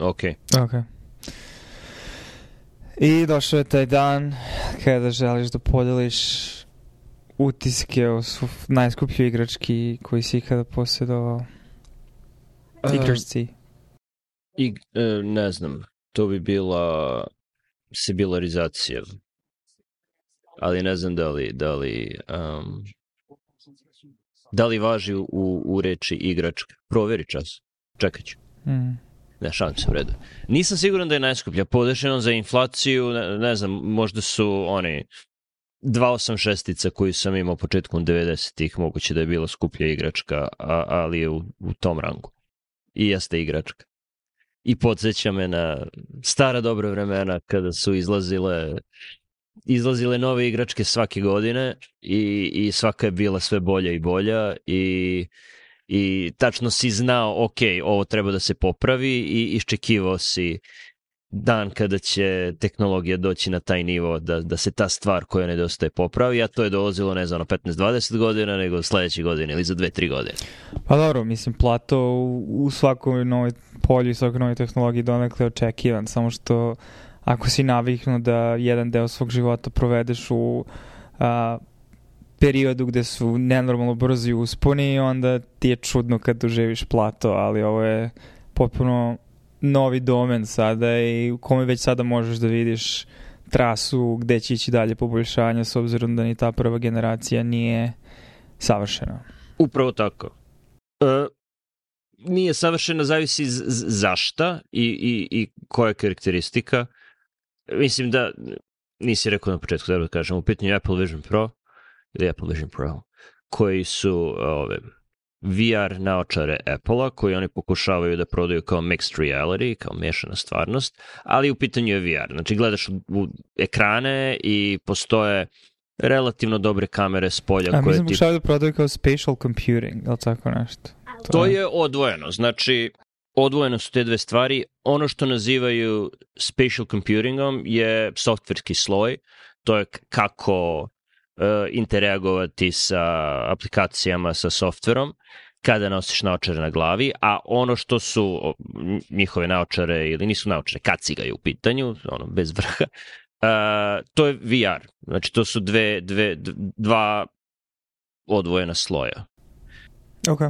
Ok. Ok. I došao je taj dan kada želiš da podeliš utiske o svu najskuplju igrački koji si ikada posjedovao. Igračci. I, e, ne znam, to bi bila sibilarizacija. Ali ne znam da li, da li, um, da li važi u, u reči igračka. Proveri čas. Čekat ću. Mm. Ne, šalim se u redu. Nisam siguran da je najskuplja. Podešeno za inflaciju, ne, ne znam, možda su oni 286-ica koju sam imao početkom 90-ih, moguće da je bila skuplja igračka, a, ali je u, u tom rangu. I jeste igračka. I podsjeća me na stara dobra vremena kada su izlazile izlazile nove igračke svake godine i, i svaka je bila sve bolja i bolja i i tačno si znao, ok, ovo treba da se popravi i iščekivao si dan kada će tehnologija doći na taj nivo da, da se ta stvar koja nedostaje popravi, a to je dolazilo ne znam 15-20 godina, nego sledeće godine ili za 2-3 godine. Pa dobro, mislim, plato u, svakoj novoj polju i svakoj novoj tehnologiji donekle očekivan, samo što ako si naviknu da jedan deo svog života provedeš u a, periodu gde su nenormalno brzi usponi, onda ti je čudno kad doživiš plato, ali ovo je potpuno novi domen sada i u kome već sada možeš da vidiš trasu gde će ići dalje poboljšanja s obzirom da ni ta prva generacija nije savršena. Upravo tako. E, nije savršena, zavisi zašta i, i, i koja je karakteristika. Mislim da, nisi rekao na početku, da kažem, u pitanju Apple Vision Pro, ili Apple Vision Pro, koji su ove, VR naočare Apple-a, koji oni pokušavaju da prodaju kao mixed reality, kao mešana stvarnost, ali u pitanju je VR. Znači, gledaš u, ekrane i postoje relativno dobre kamere s polja. A mislim ti... pokušavaju da prodaju kao spatial computing, ili tako nešto. To je odvojeno. Znači, odvojeno su te dve stvari. Ono što nazivaju spatial computingom je softverski sloj. To je kako interagovati sa aplikacijama, sa softverom kada nosiš naočare na glavi, a ono što su njihove naočare ili nisu naočare, kaciga je u pitanju, ono bez vrha, uh, to je VR. Znači to su dve, dve, dva odvojena sloja. Ok. Uh,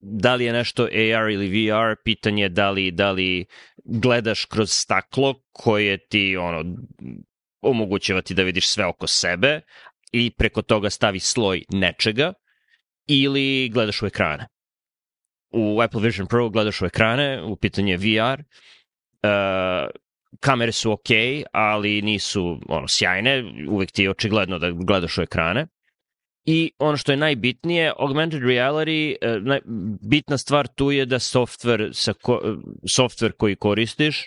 da li je nešto AR ili VR, pitanje je da li, da li gledaš kroz staklo koje ti ono omogućava ti da vidiš sve oko sebe i preko toga stavi sloj nečega ili gledaš u ekrane. U Apple Vision Pro gledaš u ekrane, u pitanju je VR, uh, kamere su ok, ali nisu ono, sjajne, uvek ti je očigledno da gledaš u ekrane. I ono što je najbitnije, augmented reality, naj, bitna stvar tu je da software, sa ko, software koji koristiš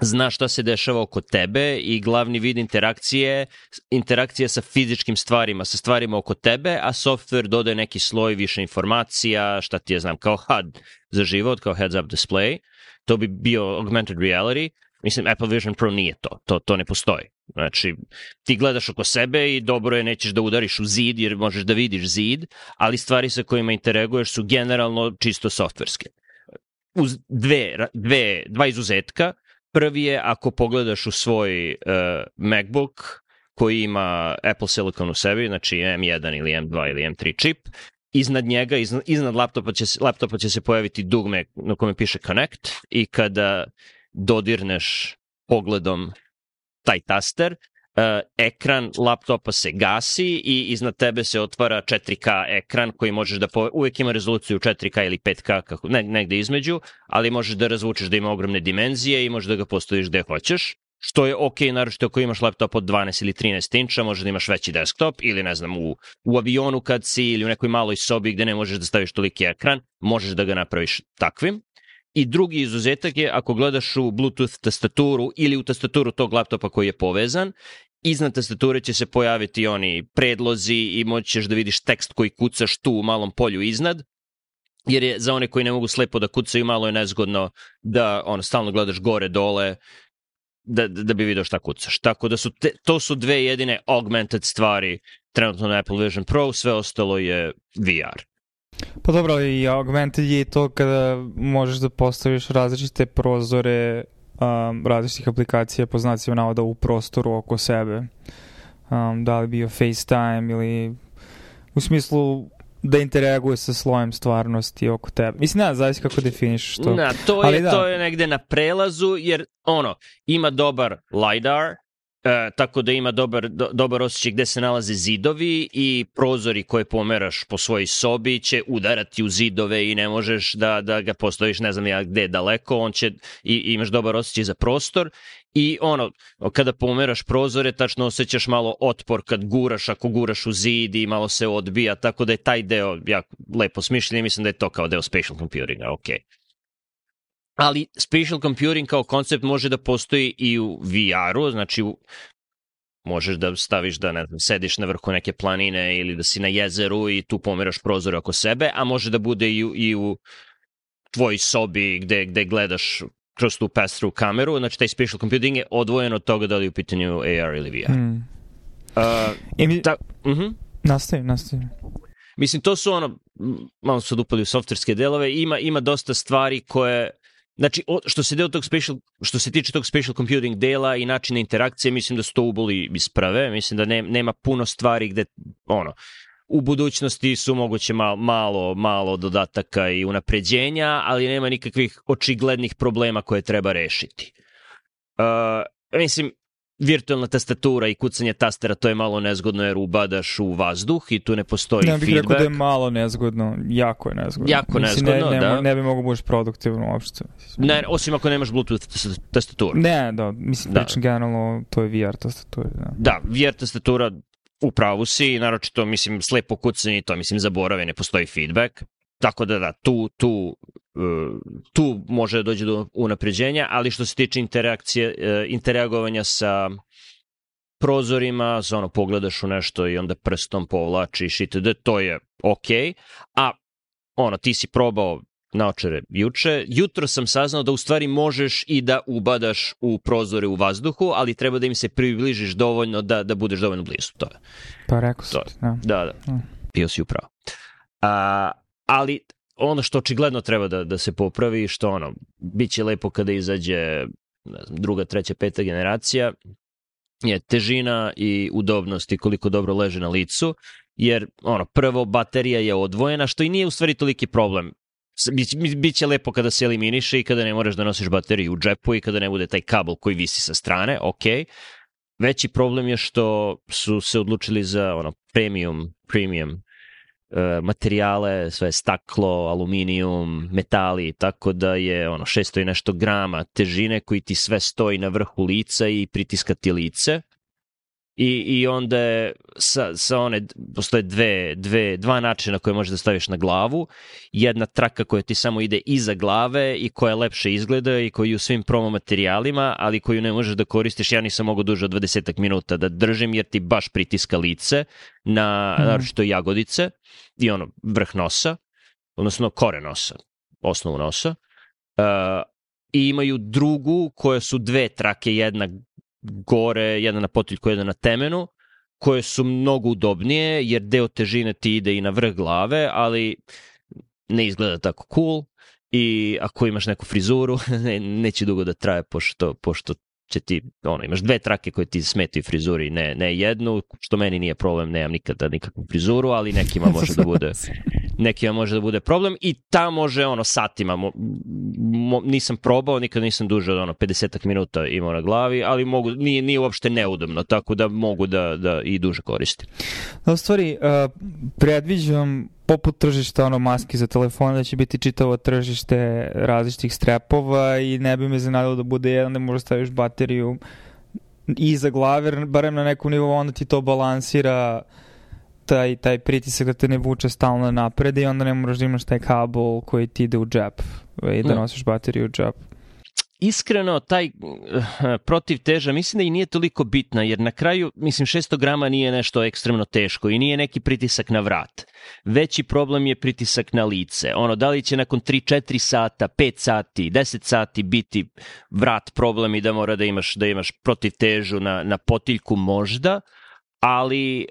zna šta se dešava oko tebe i glavni vid interakcije interakcija sa fizičkim stvarima, sa stvarima oko tebe, a software dodaje neki sloj više informacija, šta ti je znam, kao HUD za život, kao heads up display. To bi bio augmented reality. Mislim, Apple Vision Pro nije to. To, to ne postoji. Znači, ti gledaš oko sebe i dobro je, nećeš da udariš u zid jer možeš da vidiš zid, ali stvari sa kojima interaguješ su generalno čisto softverske. Uz dve, dve, dva izuzetka, Prvi je ako pogledaš u svoj uh, MacBook koji ima Apple Silicon u sebi, znači M1 ili M2 ili M3 čip, iznad njega, iznad, iznad laptopa, će, laptopa će se pojaviti dugme na kome piše Connect i kada dodirneš pogledom taj taster, ekran laptopa se gasi i iznad tebe se otvara 4K ekran koji možeš da, po, uvek ima rezoluciju 4K ili 5K, kako, ne, negde između, ali možeš da razvučeš da ima ogromne dimenzije i možeš da ga postaviš gde hoćeš što je ok, naročito ako imaš laptop od 12 ili 13 inča, možeš da imaš veći desktop ili ne znam u, u avionu kad si ili u nekoj maloj sobi gde ne možeš da staviš toliki ekran, možeš da ga napraviš takvim. I drugi izuzetak je ako gledaš u Bluetooth tastaturu ili u tastaturu tog laptopa koji je povezan iznad tastature će se pojaviti oni predlozi i moćeš da vidiš tekst koji kucaš tu u malom polju iznad, jer je za one koji ne mogu slepo da kucaju malo je nezgodno da ono, stalno gledaš gore, dole, da, da bi video šta kucaš. Tako da su te, to su dve jedine augmented stvari trenutno na Apple Vision Pro, sve ostalo je VR. Pa dobro, i augmented je to kada možeš da postaviš različite prozore um, različitih aplikacija po znacima navoda u prostoru oko sebe. Um, da li bio FaceTime ili u smislu da interaguje sa slojem stvarnosti oko tebe. Mislim, ne, zavisi kako definiš to. Na, to je, Ali da. to je negde na prelazu, jer ono, ima dobar LiDAR, E, tako da ima dobar, do, dobar osjećaj gde se nalaze zidovi i prozori koje pomeraš po svojoj sobi će udarati u zidove i ne možeš da, da ga postojiš ne znam ja gde daleko, on će i imaš dobar osjećaj za prostor i ono, kada pomeraš prozore, tačno osjećaš malo otpor kad guraš, ako guraš u zid i malo se odbija, tako da je taj deo jako lepo smišljen i mislim da je to kao deo spatial computinga, okej. Okay ali spatial computing kao koncept može da postoji i u VR-u, znači u, možeš da staviš da ne znam, sediš na vrhu neke planine ili da si na jezeru i tu pomeraš prozor oko sebe, a može da bude i u, i u tvojoj sobi gde, gde gledaš kroz tu pass-through kameru, znači taj spatial computing je odvojen od toga da li je u pitanju AR ili VR. Mm. Uh, I mi... ta, uh mhm. -huh. Nastavim, nastavim. Mislim, to su ono, malo su odupali u softverske delove, ima, ima dosta stvari koje Znači, što se deo tog special, što se tiče tog special computing dela i načina interakcije, mislim da su to uboli isprave, mislim da ne, nema puno stvari gde, ono, u budućnosti su moguće malo, malo, malo dodataka i unapređenja, ali nema nikakvih očiglednih problema koje treba rešiti. Uh, mislim, virtualna tastatura i kucanje tastera, to je malo nezgodno jer ubadaš u vazduh i tu ne postoji feedback. Ne bih rekao da je malo nezgodno, jako je nezgodno. Jako Mislim, nezgodno, ne, ne, da. Ne bi mogo budeš produktivno uopšte. Ne, osim ako nemaš Bluetooth tastaturu. Ne, da, mislim, da. pričam generalno, to je VR tastatura. Da, da VR tastatura u pravu si, naročito, mislim, slepo kucanje to, mislim, zaborave, ne postoji feedback. Tako da da, tu, tu, e, tu može da dođe do unapređenja, ali što se tiče interakcije, e, interagovanja sa prozorima, sa ono, pogledaš u nešto i onda prstom povlačiš itd., to je okej, okay. a ono, ti si probao naočare juče. Jutro sam saznao da u stvari možeš i da ubadaš u prozore u vazduhu, ali treba da im se približiš dovoljno da, da budeš dovoljno blizu. To je. Pa rekao sam. Da. da, da. Mm. Bio si upravo. A, ali ono što očigledno treba da, da se popravi, što ono, bit će lepo kada izađe ne znam, druga, treća, peta generacija, je težina i udobnost i koliko dobro leže na licu, jer ono, prvo baterija je odvojena, što i nije u stvari toliki problem. Biće lepo kada se eliminiše i kada ne moraš da nosiš bateriju u džepu i kada ne bude taj kabel koji visi sa strane, ok. Veći problem je što su se odlučili za ono premium, premium materijale, sve staklo, aluminijum, metali, tako da je ono 600 i nešto grama težine koji ti sve stoji na vrhu lica i pritiska ti lice. I, i onda je sa, sa one, postoje dve, dve, dva načina koje možeš da staviš na glavu. Jedna traka koja ti samo ide iza glave i koja lepše izgleda i koju u svim promo materijalima, ali koju ne možeš da koristiš. Ja nisam mogu duže od 20 minuta da držim jer ti baš pritiska lice na, mm. naročito jagodice i ono vrh nosa, odnosno kore nosa, osnovu nosa. Uh, I imaju drugu koja su dve trake, jedna gore, jedna na potiljku, jedna na temenu, koje su mnogo udobnije, jer deo težine ti ide i na vrh glave, ali ne izgleda tako cool. I ako imaš neku frizuru, ne, neće dugo da traje pošto, pošto će ti, ono, imaš dve trake koje ti smetaju frizuri, ne, ne jednu, što meni nije problem, nemam nikada nikakvu frizuru, ali nekima može da bude nekima može da bude problem i ta može ono satima mo, mo, nisam probao, nikad nisam duže od ono 50 minuta imao na glavi, ali mogu nije nije uopšte neudobno, tako da mogu da da i duže koristim. Da, stvari uh, predviđam poput tržišta ono maski za telefon da će biti čitavo tržište različitih strepova i ne bi me zanadilo da bude jedan da možeš staviš bateriju iza glave, barem na nekom nivou, onda ti to balansira taj, taj pritisak da te ne vuče stalno napred i onda ne moraš da imaš taj kabel koji ti ide u džep i da nosiš bateriju u džep iskreno, taj uh, protiv teža, mislim da i nije toliko bitna, jer na kraju, mislim, 600 grama nije nešto ekstremno teško i nije neki pritisak na vrat. Veći problem je pritisak na lice. Ono, da li će nakon 3-4 sata, 5 sati, 10 sati biti vrat problem i da mora da imaš, da imaš protiv težu na, na potiljku možda, ali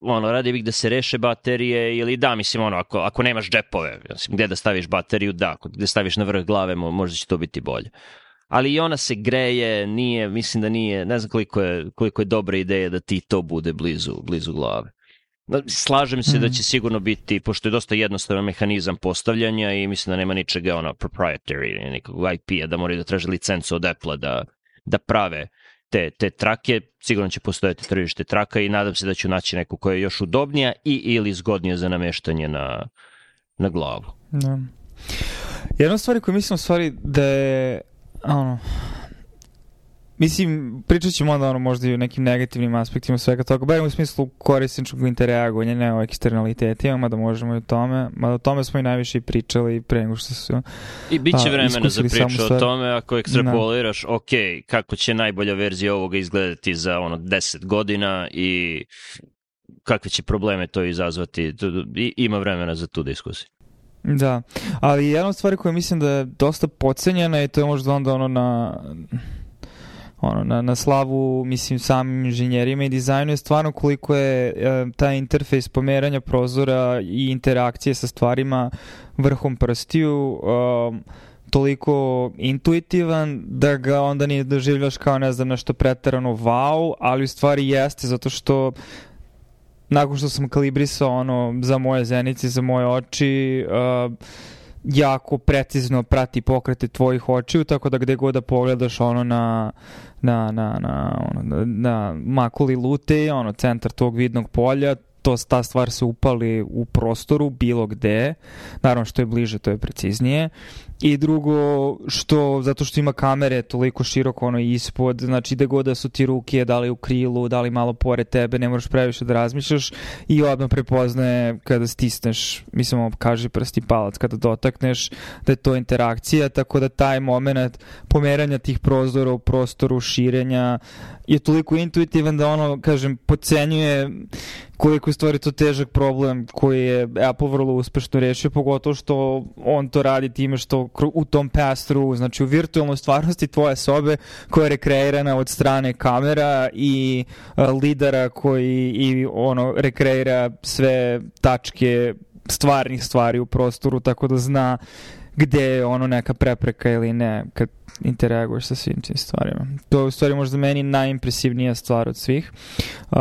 ono, radi bih da se reše baterije ili da, mislim, ono, ako, ako nemaš džepove, mislim, gde da staviš bateriju, da, ako gde staviš na vrh glave, možda će to biti bolje. Ali i ona se greje, nije, mislim da nije, ne znam koliko je, koliko je dobra ideja da ti to bude blizu, blizu glave. Slažem se mm. da mhm. će sigurno biti, pošto je dosta jednostavan mehanizam postavljanja i mislim da nema ničega ono proprietary, nekog IP-a, da moraju da traže licencu od Apple-a da, da prave te, te trake, sigurno će postojati tržište traka i nadam se da ću naći neku koja je još udobnija i ili zgodnija za nameštanje na, na glavu. Da. Jedna stvar koju mislim u stvari da je ono, Mislim, pričat ćemo onda ono možda i o nekim negativnim aspektima svega toga, bar u smislu korisničkog interreagovanja, ne o eksternalitetima, mada možemo i o tome, mada o tome smo i najviše i pričali pre nego što su I bit će vremena za priču o tome, ako ekstrapoliraš, no. ok, kako će najbolja verzija ovoga izgledati za ono 10 godina i kakve će probleme to izazvati, I, ima vremena za tu diskusiju. Da, ali jedna od stvari koja mislim da je dosta pocenjena i to je možda onda ono na ono, na, na slavu, mislim, samim inženjerima i dizajnu je stvarno koliko je e, taj interfejs pomeranja prozora i interakcije sa stvarima vrhom prstiju e, toliko intuitivan da ga onda nije doživljaš kao ne znam nešto pretarano wow, ali u stvari jeste zato što nakon što sam kalibrisao ono za moje zenice, za moje oči uh, jako precizno prati pokrete tvojih očiju, tako da gde god da pogledaš ono na, na, na, na, ono, na, makuli lute, ono, centar tog vidnog polja, to, ta stvar se upali u prostoru bilo gde, naravno što je bliže to je preciznije i drugo što zato što ima kamere toliko široko ono ispod znači da god da su ti ruke da li u krilu da li malo pored tebe ne moraš previše da razmišljaš i odmah prepoznaje kada stisneš mislim kaže prsti palac kada dotakneš da je to interakcija tako da taj moment pomeranja tih prozora u prostoru širenja je toliko intuitivan da ono kažem pocenjuje koliko je stvari to težak problem koji je Apple vrlo uspešno rešio, pogotovo što on to radi time što u tom pastru, znači u virtualnoj stvarnosti tvoje sobe koja je rekreirana od strane kamera i uh, lidera koji i ono rekreira sve tačke stvarnih stvari u prostoru, tako da zna gde je ono neka prepreka ili ne kad interaguješ sa svim tim stvarima. To je u stvari možda meni najimpresivnija stvar od svih. Uh,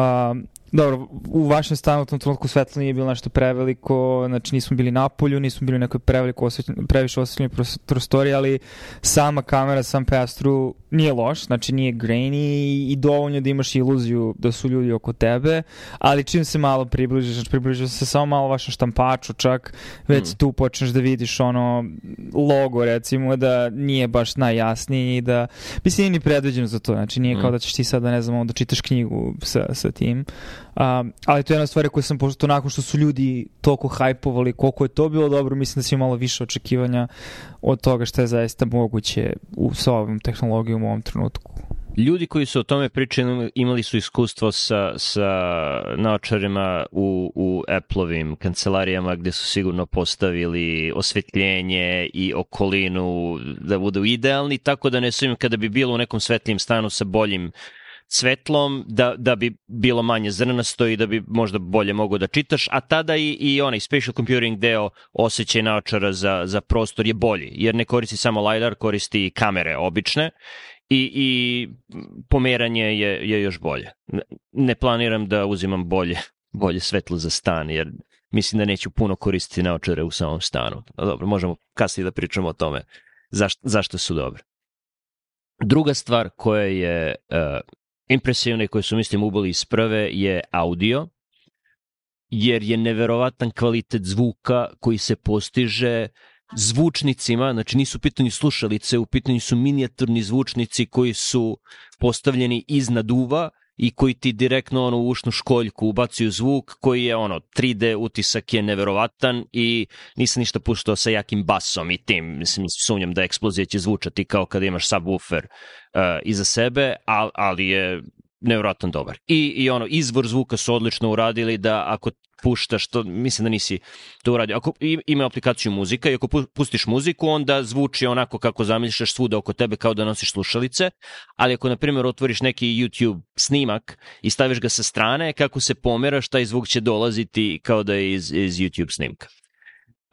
Dobro, u vašem stanu u tom trenutku svetlo nije bilo nešto preveliko, znači nismo bili na polju, nismo bili u nekoj preveliko osvetljen, previše osvetljenoj prostoriji, ali sama kamera, sam pastru nije loš, znači nije grainy i dovoljno da imaš iluziju da su ljudi oko tebe, ali čim se malo približiš, znači približiš se samo malo vašem štampaču čak, već mm. tu počneš da vidiš ono logo recimo da nije baš najjasniji i da, mislim nije ni predviđeno za to, znači nije mm. kao da ćeš ti sada ne znam da čitaš knjigu sa, sa tim, Um, ali to je jedna stvar koju sam, pošto nakon što su ljudi toliko hajpovali koliko je to bilo dobro, mislim da si malo više očekivanja od toga što je zaista moguće u, sa ovom tehnologijom u ovom trenutku. Ljudi koji su o tome pričali imali su iskustvo sa, sa naočarima u, u Apple-ovim kancelarijama gde su sigurno postavili osvetljenje i okolinu da budu idealni, tako da ne sumim kada bi bilo u nekom svetlijem stanu sa boljim svetlom da, da bi bilo manje zrnasto i da bi možda bolje mogo da čitaš, a tada i, i onaj special computing deo osjećaj naočara za, za prostor je bolji, jer ne koristi samo LiDAR, koristi i kamere obične i, i pomeranje je, je još bolje. Ne planiram da uzimam bolje, bolje svetlo za stan, jer mislim da neću puno koristiti naočare u samom stanu. Dobro, možemo kasnije da pričamo o tome zašto, zašto su dobre. Druga stvar koja je uh, impresivne koje su, mislim, uboli iz prve je audio, jer je neverovatan kvalitet zvuka koji se postiže zvučnicima, znači nisu u pitanju slušalice, u pitanju su minijaturni zvučnici koji su postavljeni iznad uva i koji ti direktno ono u ušnu školjku ubacuju zvuk koji je ono 3D utisak je neverovatan i nisam ništa puštao sa jakim basom i tim, mislim, sumnjam da eksplozija će zvučati kao kada imaš subwoofer uh, iza sebe, ali, ali je nevjerojatno dobar. I, I ono, izvor zvuka su odlično uradili da ako puštaš to, mislim da nisi to uradio. Ako ima aplikaciju muzika i ako pustiš muziku, onda zvuči onako kako zamišljaš svuda oko tebe kao da nosiš slušalice, ali ako, na primjer, otvoriš neki YouTube snimak i staviš ga sa strane, kako se pomeraš, taj zvuk će dolaziti kao da je iz, iz YouTube snimka.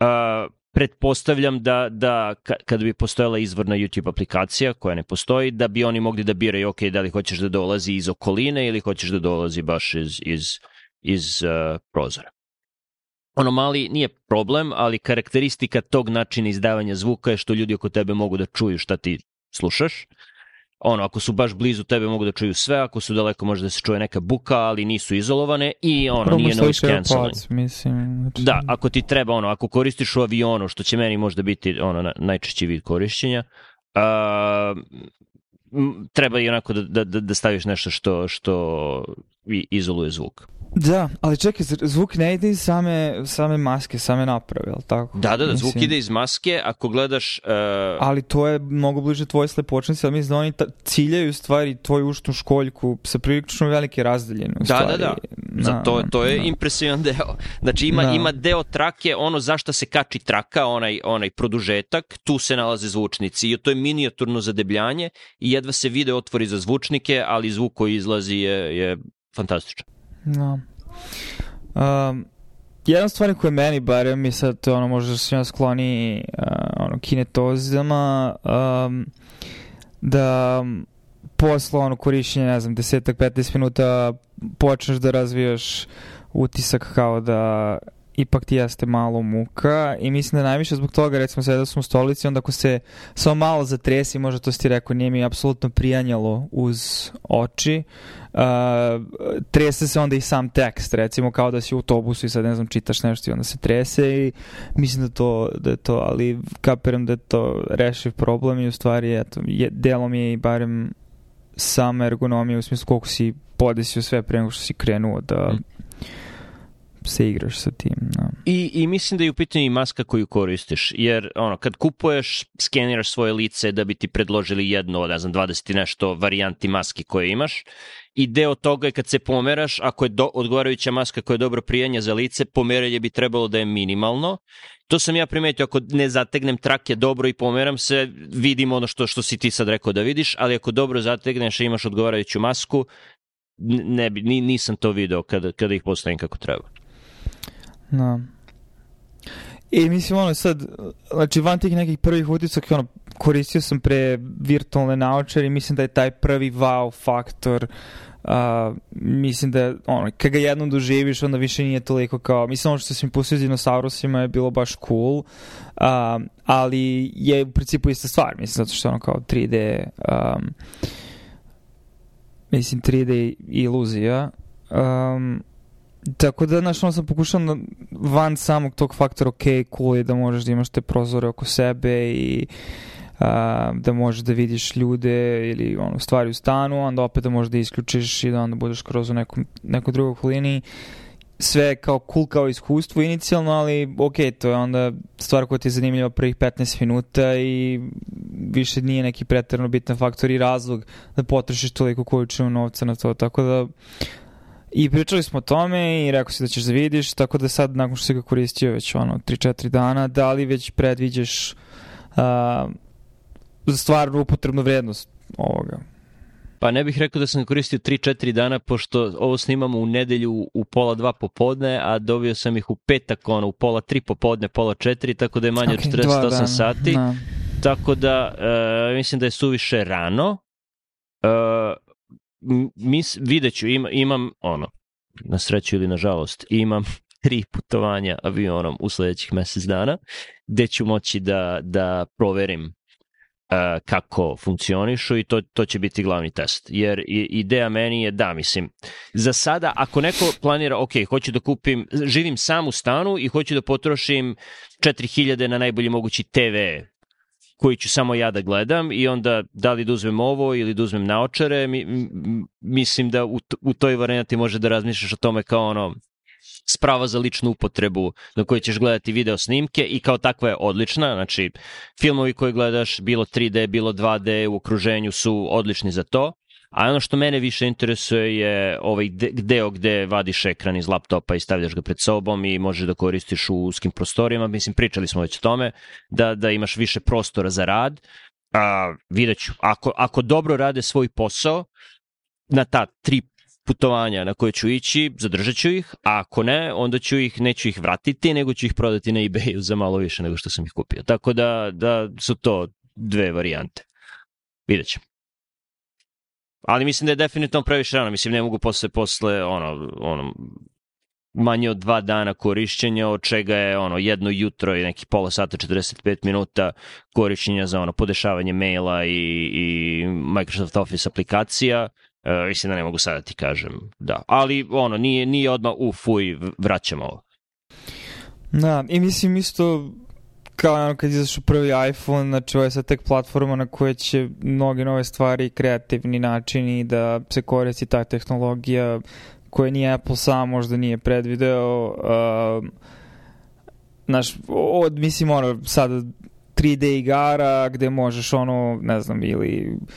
Uh, pretpostavljam da, da kada bi postojala izvorna YouTube aplikacija koja ne postoji, da bi oni mogli da biraju, ok, da li hoćeš da dolazi iz okoline ili hoćeš da dolazi baš iz, iz, iz uh, prozora. Ono mali nije problem, ali karakteristika tog načina izdavanja zvuka je što ljudi oko tebe mogu da čuju šta ti slušaš ono, ako su baš blizu tebe mogu da čuju sve, ako su daleko može da se čuje neka buka, ali nisu izolovane i ono, Prvo nije noise cancelling. Mislim, znači... Da, ako ti treba, ono, ako koristiš u avionu, što će meni možda biti ono, najčešći vid korišćenja, uh, treba i onako da, da, da staviš nešto što, što izoluje zvuk. Da, ali čekaj, zvuk ne ide iz same, same maske, same naprave, ali tako? Da, da, da, zvuk ide iz maske, ako gledaš... Uh... Ali to je mnogo bliže tvoje slepočnici, ali mislim da oni ta, ciljaju stvari tvoju ušnu školjku sa prilično velike razdaljene. Da, stvari. da, da, da. to, to je da. impresivan deo. Znači ima, da. ima deo trake, ono zašto se kači traka, onaj, onaj produžetak, tu se nalaze zvučnici i to je minijaturno zadebljanje i jedva se vide otvori za zvučnike, ali zvuk koji izlazi je, je fantastičan. No. Um, jedna stvar koja meni barem i sad to ono možda se ja skloni uh, ono kinetozama um, da posle ono korišćenja ne znam desetak 15 minuta počneš da razvijaš utisak kao da ipak ti jeste malo muka i mislim da najviše zbog toga recimo sada da smo u stolici onda ako se samo malo zatresi možda to si rekao nije mi apsolutno prijanjalo uz oči. Uh, trese se onda i sam tekst recimo kao da si u autobusu i sad ne znam čitaš nešto i onda se trese i mislim da to da je to ali kapiram da je to rešiv problem i u stvari eto je, delom je i barem sama ergonomija u smislu koliko si podesio sve pre nego što si krenuo da mm se igraš sa tim. No. I, I mislim da je u pitanju i maska koju koristiš, jer ono, kad kupuješ, skeniraš svoje lice da bi ti predložili jedno ne znam, 20 nešto varijanti maski koje imaš i deo toga je kad se pomeraš, ako je do, odgovarajuća maska koja je dobro prijanja za lice, pomeranje bi trebalo da je minimalno. To sam ja primetio, ako ne zategnem trake dobro i pomeram se, vidim ono što, što si ti sad rekao da vidiš, ali ako dobro zategneš i imaš odgovarajuću masku, ne nisam to video kada, kada ih postavim kako treba. Da. I mislim, ono, sad, znači, van tih nekih prvih uticaka, ono, koristio sam pre virtualne naučare i mislim da je taj prvi wow faktor Uh, mislim da ono, kad ga jednom doživiš onda više nije toliko kao mislim ono što sam pustio s dinosaurusima je bilo baš cool uh, ali je u principu ista stvar mislim zato što ono kao 3D um, mislim 3D iluzija um, Tako da, znaš, ono sam pokušao da van samog tog faktora, ok, cool je da možeš da imaš te prozore oko sebe i a, da možeš da vidiš ljude ili ono, stvari u stanu, onda opet da možeš da isključiš i da onda budeš kroz u nekom, nekoj drugoj okolini. Sve kao cool kao iskustvo inicijalno, ali ok, to je onda stvar koja ti je zanimljiva prvih 15 minuta i više nije neki pretarno bitan faktor i razlog da potrošiš toliko količinu novca na to, tako da I pričali smo o tome i rekao si da ćeš da vidiš, tako da sad nakon što si ga koristio već ono 3-4 dana, da li već predviđaš uh, stvarnu upotrebnu vrednost ovoga? Pa ne bih rekao da sam ga koristio 3-4 dana, pošto ovo snimamo u nedelju u pola dva popodne, a dobio sam ih u petak, ono, u pola tri popodne, pola četiri, tako da je manje okay, od 48 sati. Da. Tako da, uh, mislim da je suviše rano. Uh, mis, vidjet ću, ima, imam ono, na sreću ili na žalost, imam tri putovanja avionom u sledećih mesec dana, gde ću moći da, da proverim uh, kako funkcionišu i to, to će biti glavni test. Jer ideja meni je da, mislim, za sada ako neko planira, ok, hoću da kupim, živim sam u stanu i hoću da potrošim 4000 na najbolji mogući TV koji ću samo ja da gledam i onda da li da uzmem ovo ili da uzmem naočare, mi, mislim da u, u toj varijanti može da razmišljaš o tome kao ono sprava za ličnu upotrebu na kojoj ćeš gledati video snimke i kao takva je odlična, znači filmovi koje gledaš, bilo 3D, bilo 2D u okruženju su odlični za to, A ono što mene više interesuje je ovaj deo gde vadiš ekran iz laptopa i stavljaš ga pred sobom i možeš da koristiš u uskim prostorijama. Mislim, pričali smo već o tome, da, da imaš više prostora za rad. A, vidjet ću, ako, ako dobro rade svoj posao, na ta tri putovanja na koje ću ići, zadržat ću ih, a ako ne, onda ću ih, neću ih vratiti, nego ću ih prodati na ebayu za malo više nego što sam ih kupio. Tako da, da su to dve varijante. Vidjet ćemo. Ali mislim da je definitivno previše rano. Mislim, ne mogu posle, posle ono, ono, manje od dva dana korišćenja, od čega je ono jedno jutro i neki pola sata, 45 minuta korišćenja za ono podešavanje maila i, i Microsoft Office aplikacija. E, mislim da ne mogu sada da ti kažem, da. Ali ono, nije, nije odmah u fuj, vraćamo ovo. Da, i mislim isto kao ono kad izašu prvi iPhone, znači ovo je sad tek platforma na kojoj će mnoge nove stvari, kreativni načini da se koristi ta tehnologija koje ni Apple sam možda nije predvideo. Uh, znaš, od, mislim, ono, sad 3D igara gde možeš ono, ne znam, ili uh,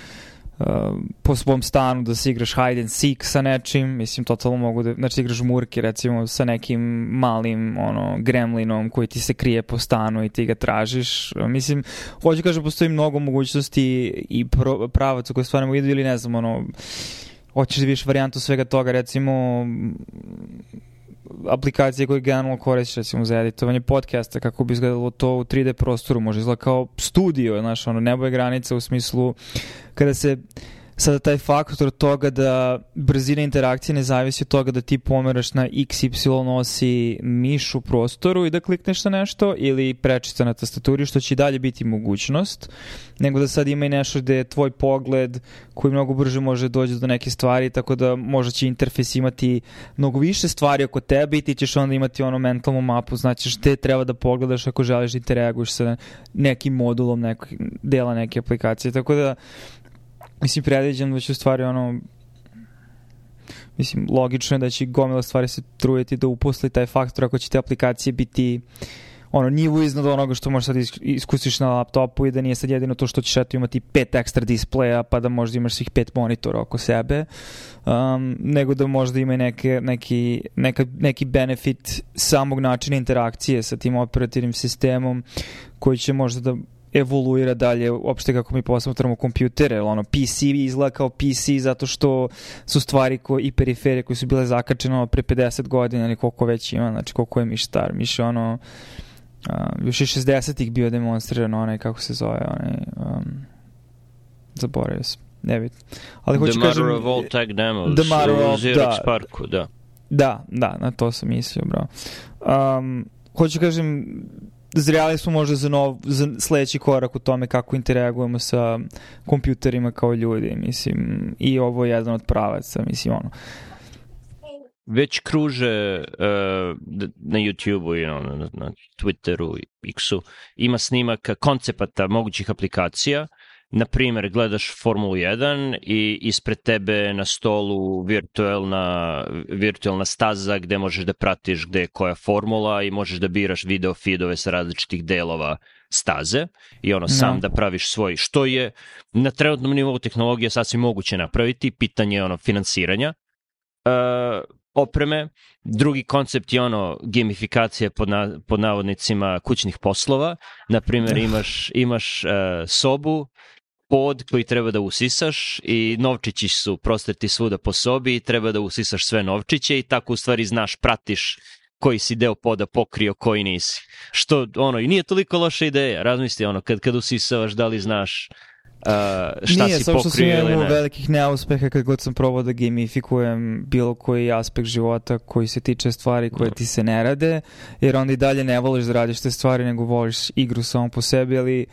po svom stanu da se igraš hide and seek sa nečim, mislim totalno mogu da, znači igraš murke recimo sa nekim malim ono gremlinom koji ti se krije po stanu i ti ga tražiš, mislim hoću kažem postoji mnogo mogućnosti i pravaca koje stvarno mogu ili ne znam ono hoćeš da vidiš varijantu svega toga, recimo aplikacije koje generalno koristiš recimo za editovanje podcasta, kako bi izgledalo to u 3D prostoru, može izgledati kao studio, znaš, ono, nebo je granica u smislu kada se sada taj faktor toga da brzina interakcije ne zavisi od toga da ti pomeraš na x, y osi miš u prostoru i da klikneš na nešto ili prečica na tastaturi, što će i dalje biti mogućnost, nego da sad ima i nešto gde je tvoj pogled koji mnogo brže može doći do neke stvari, tako da možda će interfejs imati mnogo više stvari oko tebe i ti ćeš onda imati ono mentalnu mapu, znači gde treba da pogledaš ako želiš da interaguješ sa nekim modulom nekog dela neke aplikacije, tako da mislim, predviđam da će stvari ono mislim, logično je da će gomila stvari se trujeti da uposli taj faktor ako će te aplikacije biti ono, nivo iznad onoga što možeš sad iskusiš na laptopu i da nije sad jedino to što ćeš eto imati pet ekstra displeja pa da možda imaš svih pet monitora oko sebe, um, nego da možda ima neke, neki, neka, neki benefit samog načina interakcije sa tim operativnim sistemom koji će možda da evoluira dalje uopšte kako mi posmatramo kompjutere, ono PC izgleda kao PC zato što su stvari ko, i periferije koje su bile zakačene ono, pre 50 godina ili koliko već ima, znači koliko je Miš star, Miš je ono uh, još je 60-ih bio demonstriran onaj, kako se zove, onaj um, zaboravio sam, ne vidim. Ali hoću kažem... The Matter of All Tag Demos The Matter of, da, Parku, da. Da, da, na to sam mislio, bro. Um, hoću kažem, zreli smo možda za, nov, za sledeći korak u tome kako interagujemo sa kompjuterima kao ljudi, mislim, i ovo je jedan od pravaca, mislim, ono. Već kruže uh, na YouTube-u i you know, na, na Twitteru i X-u ima snimaka koncepata mogućih aplikacija na primer, gledaš Formulu 1 i ispred tebe na stolu virtualna, virtualna staza gde možeš da pratiš gde je koja formula i možeš da biraš video feedove sa različitih delova staze i ono sam no. da praviš svoj, što je na trenutnom nivou tehnologije sasvim moguće napraviti, pitanje ono finansiranja uh, opreme. Drugi koncept je ono gamifikacija pod, na, pod navodnicima kućnih poslova. Na primjer imaš, imaš uh, sobu pod koji treba da usisaš i novčići su prostreti svuda po sobi i treba da usisaš sve novčiće i tako u stvari znaš, pratiš koji si deo poda pokrio, koji nisi. Što, ono, i nije toliko loša ideja, razmisli, ono, kad, kad usisavaš, da li znaš uh, šta nije, si pokrio ili ne. Nije, sam što sam velikih neuspeha kad god sam probao da gamifikujem bilo koji aspekt života koji se tiče stvari koje ti se ne rade, jer onda i dalje ne voliš da radiš te stvari, nego voliš igru samo po sebi, ali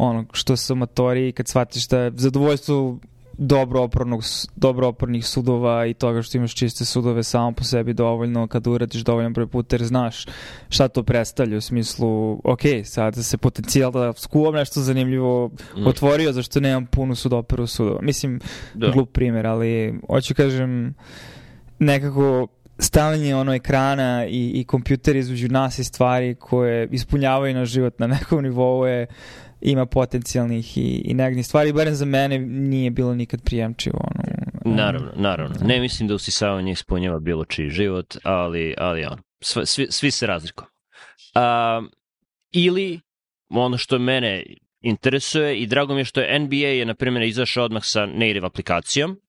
ono, što su amatori kad shvatiš da je zadovoljstvo dobro, opornog, dobro opornih sudova i toga što imaš čiste sudove samo po sebi dovoljno kada uradiš dovoljno broj puta jer znaš šta to predstavlja u smislu ok, sad se potencijal da skuvam nešto zanimljivo mm. otvorio zašto nemam punu sudoperu sudova. Mislim, da. glup primjer, ali hoću kažem nekako stavljanje ono ekrana i, i kompjuter između nas i stvari koje ispunjavaju naš život na nekom nivou je ima potencijalnih i, i negnih stvari, barem za mene nije bilo nikad prijemčivo. Ono. Naravno, naravno. Ne mislim da usisavanje ispunjava bilo čiji život, ali, ali on, svi, svi se razlikuju. A, ili ono što mene interesuje i drago mi je što je NBA je, na primjer, izašao odmah sa native aplikacijom,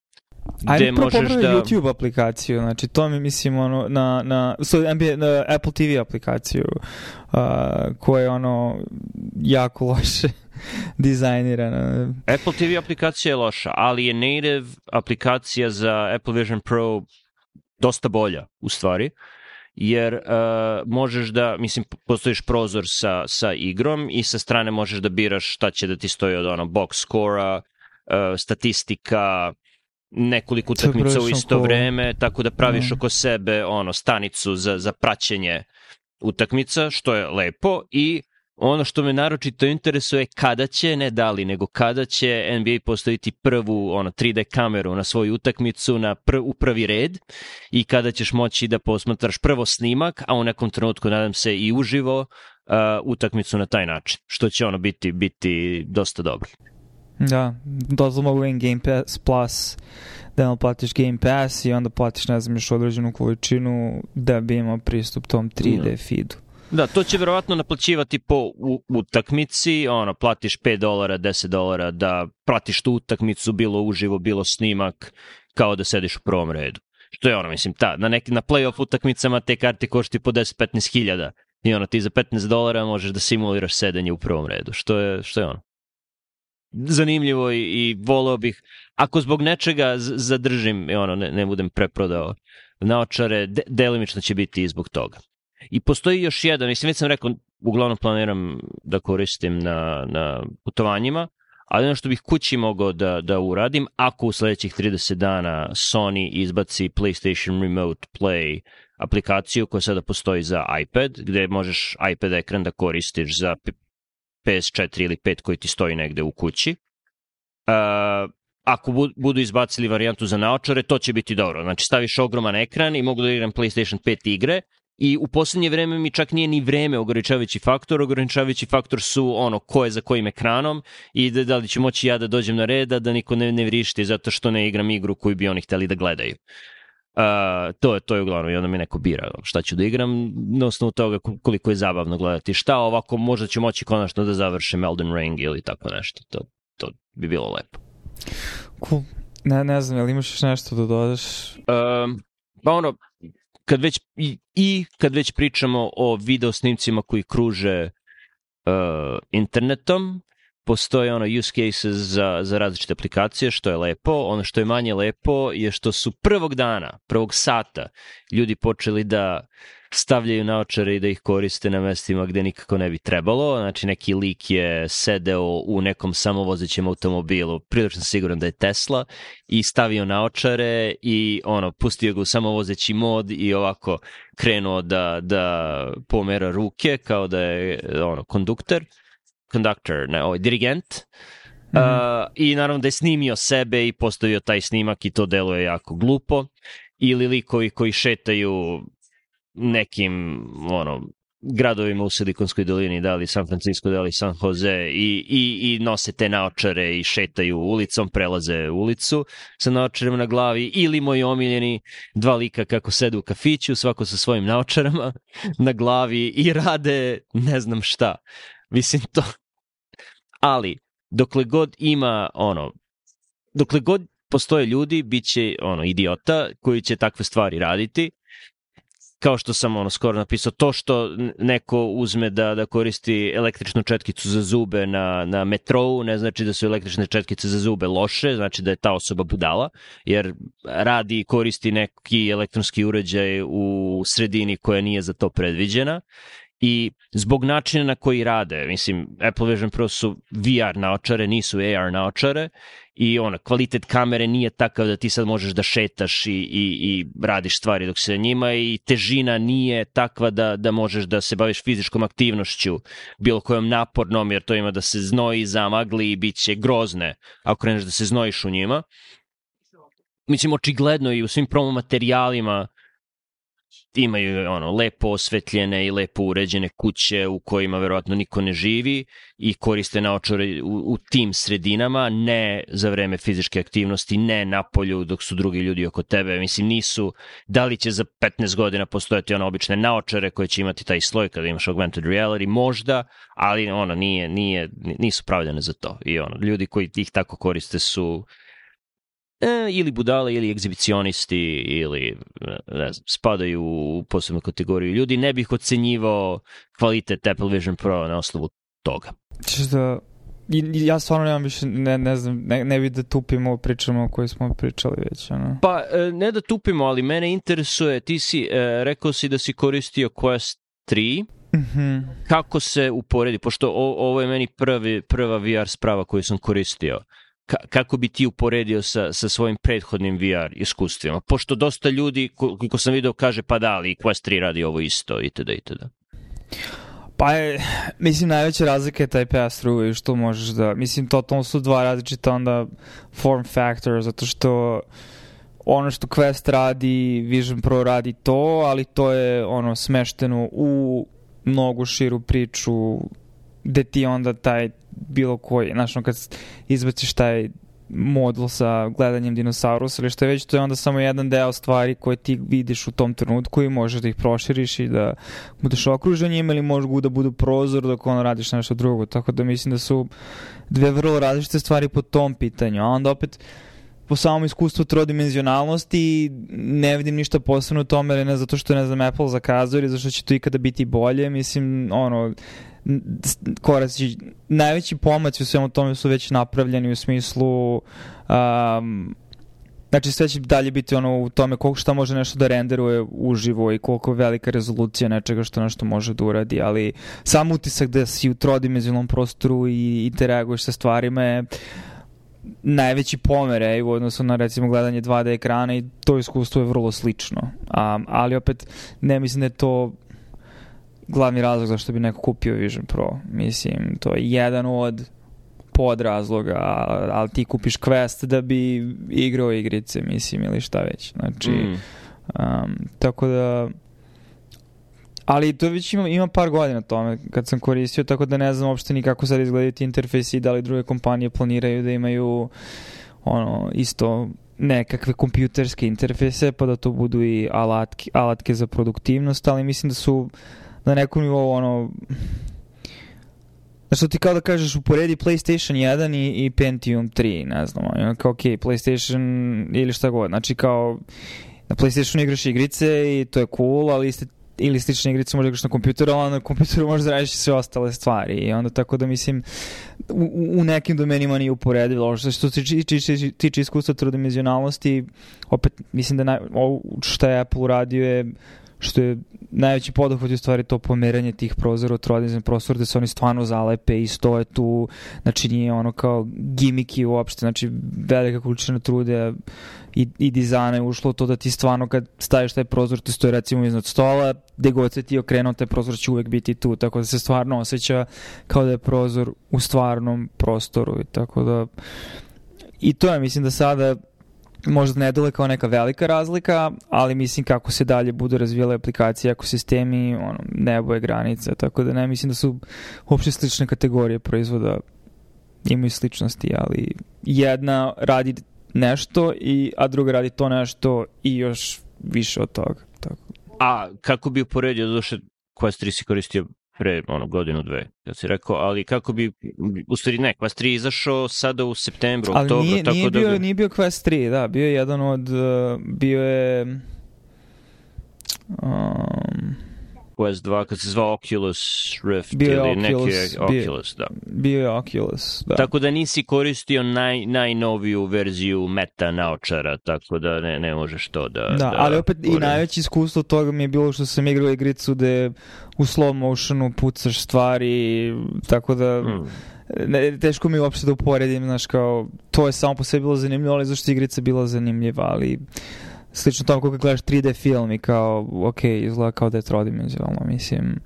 Ajde prvo da... YouTube aplikaciju, znači to mi mislim ono na, na, so, NBA, na Apple TV aplikaciju uh, koja je ono jako loše dizajnirana. Apple TV aplikacija je loša, ali je native aplikacija za Apple Vision Pro dosta bolja u stvari jer uh, možeš da, mislim, postojiš prozor sa, sa igrom i sa strane možeš da biraš šta će da ti stoji od ono box score uh, statistika, nekoliko utakmica u isto cool. vreme, tako da praviš mm. oko sebe ono stanicu za, za praćenje utakmica, što je lepo i ono što me naročito interesuje kada će, ne da li, nego kada će NBA postaviti prvu ono 3D kameru na svoju utakmicu na pr, u prvi red i kada ćeš moći da posmatraš prvo snimak, a u nekom trenutku nadam se i uživo uh, utakmicu na taj način, što će ono biti biti dosta dobro. Da, dozvo mogu in Game Pass Plus da nam platiš Game Pass i onda platiš, ne znam, još određenu količinu da bi imao pristup tom 3D da. feedu. Da, to će verovatno naplaćivati po utakmici, ono, platiš 5 dolara, 10 dolara da pratiš tu utakmicu, bilo uživo, bilo snimak, kao da sediš u prvom redu. Što je ono, mislim, ta, na, neki, na playoff utakmicama te karte košti po 10-15 hiljada i ono, ti za 15 dolara možeš da simuliraš sedenje u prvom redu, što je, što je ono zanimljivo i, i voleo bih, ako zbog nečega zadržim, ono, ne, ne budem preprodao naočare, de, delimično će biti i zbog toga. I postoji još jedan, mislim, već sam rekao, uglavnom planiram da koristim na, na putovanjima, ali ono što bih kući mogao da, da uradim, ako u sledećih 30 dana Sony izbaci PlayStation Remote Play aplikaciju koja sada postoji za iPad, gde možeš iPad ekran da koristiš za PS4 ili 5 koji ti stoji negde u kući. Uh, ako budu izbacili varijantu za naočare, to će biti dobro. Znači, staviš ogroman ekran i mogu da igram PlayStation 5 igre i u poslednje vreme mi čak nije ni vreme ograničavajući faktor, ograničavajući faktor su ono ko je za kojim ekranom i da, da li ću moći ja da dođem na reda, da niko ne, ne vrišti zato što ne igram igru koju bi oni hteli da gledaju. Uh, to, je, to je uglavnom i onda mi neko bira šta ću da igram na osnovu toga koliko je zabavno gledati. Šta ovako možda ću moći konačno da završim Elden Ring ili tako nešto. To, to bi bilo lepo. Cool. Ne, ne znam, jel imaš još nešto da dodaš? Um, pa ono, kad već, i, i kad već pričamo o video snimcima koji kruže uh, internetom, postoje ono use cases za, za različite aplikacije, što je lepo. Ono što je manje lepo je što su prvog dana, prvog sata, ljudi počeli da stavljaju naočare i da ih koriste na mestima gde nikako ne bi trebalo. Znači, neki lik je sedeo u nekom samovozećem automobilu, prilično siguran da je Tesla, i stavio naočare i ono, pustio ga u samovozeći mod i ovako krenuo da, da pomera ruke kao da je ono, konduktor conductor, ne, ovaj, dirigent. Mm -hmm. uh, I naravno da je snimio sebe i postavio taj snimak i to deluje jako glupo. Ili likovi koji šetaju nekim ono, gradovima u Silikonskoj dolini, da li San Francisco, da li San Jose i, i, i nose te naočare i šetaju ulicom, prelaze ulicu sa naočarima na glavi ili moji omiljeni dva lika kako sedu u kafiću, svako sa svojim naočarama na glavi i rade ne znam šta. Mislim, to, ali dokle god ima ono, dokle god postoje ljudi, bit će ono, idiota koji će takve stvari raditi, kao što sam ono skoro napisao, to što neko uzme da, da koristi električnu četkicu za zube na, na metrou, ne znači da su električne četkice za zube loše, znači da je ta osoba budala, jer radi i koristi neki elektronski uređaj u sredini koja nije za to predviđena i zbog načina na koji rade, mislim, Apple Vision Pro su VR naočare, nisu AR naočare i ona, kvalitet kamere nije takav da ti sad možeš da šetaš i, i, i radiš stvari dok se njima i težina nije takva da, da možeš da se baviš fizičkom aktivnošću bilo kojom napornom, jer to ima da se znoji, zamagli i bit će grozne ako kreneš da se znojiš u njima. Mislim, očigledno i u svim promo materijalima imaju ono lepo osvetljene i lepo uređene kuće u kojima verovatno niko ne živi i koriste naočare u, u tim sredinama, ne za vreme fizičke aktivnosti, ne na polju dok su drugi ljudi oko tebe. Mislim, nisu, da li će za 15 godina postojati ono obične naočare koje će imati taj sloj kada imaš augmented reality, možda, ali ono, nije, nije, nisu pravljene za to. I ono, ljudi koji ih tako koriste su e, ili budale ili egzibicionisti ili ne znam, spadaju u posebnu kategoriju ljudi. Ne bih ocenjivao kvalitet Apple Vision Pro na osnovu toga. Češ da ja stvarno nemam više, ne, ne znam, ne, ne bih da tupimo pričamo o kojoj smo pričali već. Ono. Pa, e, ne da tupimo, ali mene interesuje, ti si, e, rekao si da si koristio Quest 3, Mm -hmm. Kako se uporedi, pošto o, ovo je meni prvi, prva VR sprava koju sam koristio ka, kako bi ti uporedio sa, sa svojim prethodnim VR iskustvima? Pošto dosta ljudi, koliko sam video, kaže pa da, ali Quest 3 radi ovo isto, itd. itd. Pa je, mislim, najveća razlika je taj pass-through i što možeš da, mislim, totalno su dva različita onda form factor, zato što ono što Quest radi, Vision Pro radi to, ali to je ono smešteno u mnogo širu priču gde ti onda taj bilo koji, znaš, kad izbaciš taj modul sa gledanjem dinosaurusa ili što je već, to je onda samo jedan deo stvari koje ti vidiš u tom trenutku i možeš da ih proširiš i da budeš okružen njima ili možeš da budu prozor dok ono radiš nešto drugo. Tako da mislim da su dve vrlo različite stvari po tom pitanju. A onda opet po samom iskustvu trodimenzionalnosti ne vidim ništa posebno u tome, ne zato što ne znam Apple zakazao ili zato što će to ikada biti bolje. Mislim, ono, koraci, najveći pomaci u svemu tome su već napravljeni u smislu um, Znači sve će dalje biti ono u tome koliko šta može nešto da renderuje uživo i koliko velika rezolucija nečega što nešto može da uradi, ali sam utisak da si u trodimenzionalnom prostoru i interaguješ sa stvarima je najveći pomere u odnosu na recimo gledanje 2D ekrana i to iskustvo je vrlo slično. Um, ali opet ne mislim da je to glavni razlog zašto bi neko kupio Vision Pro. Mislim, to je jedan od podrazloga, ali ti kupiš Quest da bi igrao igrice, mislim, ili šta već. Znači, mm. um, tako da... Ali to već ima, ima par godina tome kad sam koristio, tako da ne znam uopšte ni kako sad izgledaju ti interfejsi i da li druge kompanije planiraju da imaju ono, isto nekakve kompjuterske interfejse, pa da to budu i alatke, alatke za produktivnost, ali mislim da su na nekom nivou ono Znači ti kao da kažeš uporedi PlayStation 1 i, i Pentium 3, ne znam, ono, kao ok, PlayStation ili šta god, znači kao na PlayStationu igraš igrice i to je cool, ali iste, ili slične igrice možeš igraš na kompjuteru, ali na kompjuteru možeš da radiš sve ostale stvari. I onda tako da mislim u, u nekim domenima nije uporedivo, što se tiče, tiče iskustva trodimenzionalnosti, opet mislim da naj, ovo što je Apple uradio je što je najveći poduhvat u stvari to pomeranje tih prozora od trodizem prostor da se oni stvarno zalepe i stoje tu, znači nije ono kao gimiki uopšte, znači velika količina trude i, i dizajna je ušlo to da ti stvarno kad staviš taj prozor ti stoji recimo iznad stola, gde god se ti okrenuo taj prozor će uvek biti tu, tako da se stvarno osjeća kao da je prozor u stvarnom prostoru tako da i to je mislim da sada možda ne dole kao neka velika razlika, ali mislim kako se dalje budu razvijale aplikacije, ekosistemi, ono, nebo je granica, tako da ne mislim da su uopšte slične kategorije proizvoda imaju sličnosti, ali jedna radi nešto, i, a druga radi to nešto i još više od toga. Tako. A kako bi uporedio, doduše Quest 3 si koristio pre ono, godinu, dve, kad si rekao, ali kako bi, u stvari ne, Quest 3 izašao sada u septembru, ali oktobru, nije, tako nije da... Bio, nije bio Quest 3, da, bio je jedan od, uh, bio je... Um, Quest 2 kad se zvao Oculus Rift bio ili Oculus, neki Oculus, bio, da. Bio je Oculus, da. Tako da nisi koristio naj, najnoviju verziju meta naočara, tako da ne, ne možeš to da... Da, da ali opet i najveće iskustvo toga mi je bilo što sam igrao igricu gde u slow motionu pucaš stvari, tako da... Mm. Ne, teško mi uopšte da uporedim, znaš, kao, to je samo po sebi bilo zanimljivo, ali zašto igrica bila zanimljiva, ali slično tome kako gledaš 3D film i kao, ok, izgleda kao da je trodimenzionalno, mislim.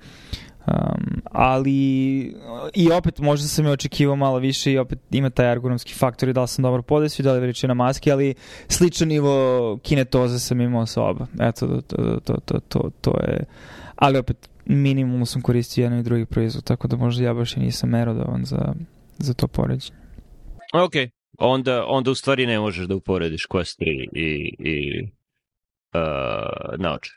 Um, ali i opet možda sam je očekivao malo više i opet ima taj ergonomski faktor i da li sam dobro podesio, da li veličina maske, ali sličan nivo kinetoze sam imao sa oba. Eto, to, to, to, to, to, to je... Ali opet, minimum sam koristio jedan i drugi proizvod, tako da možda ja baš i nisam merodovan za, za to poređenje. Ok, onda, onda u stvari ne možeš da uporediš Quest 3 i, i uh, naoče.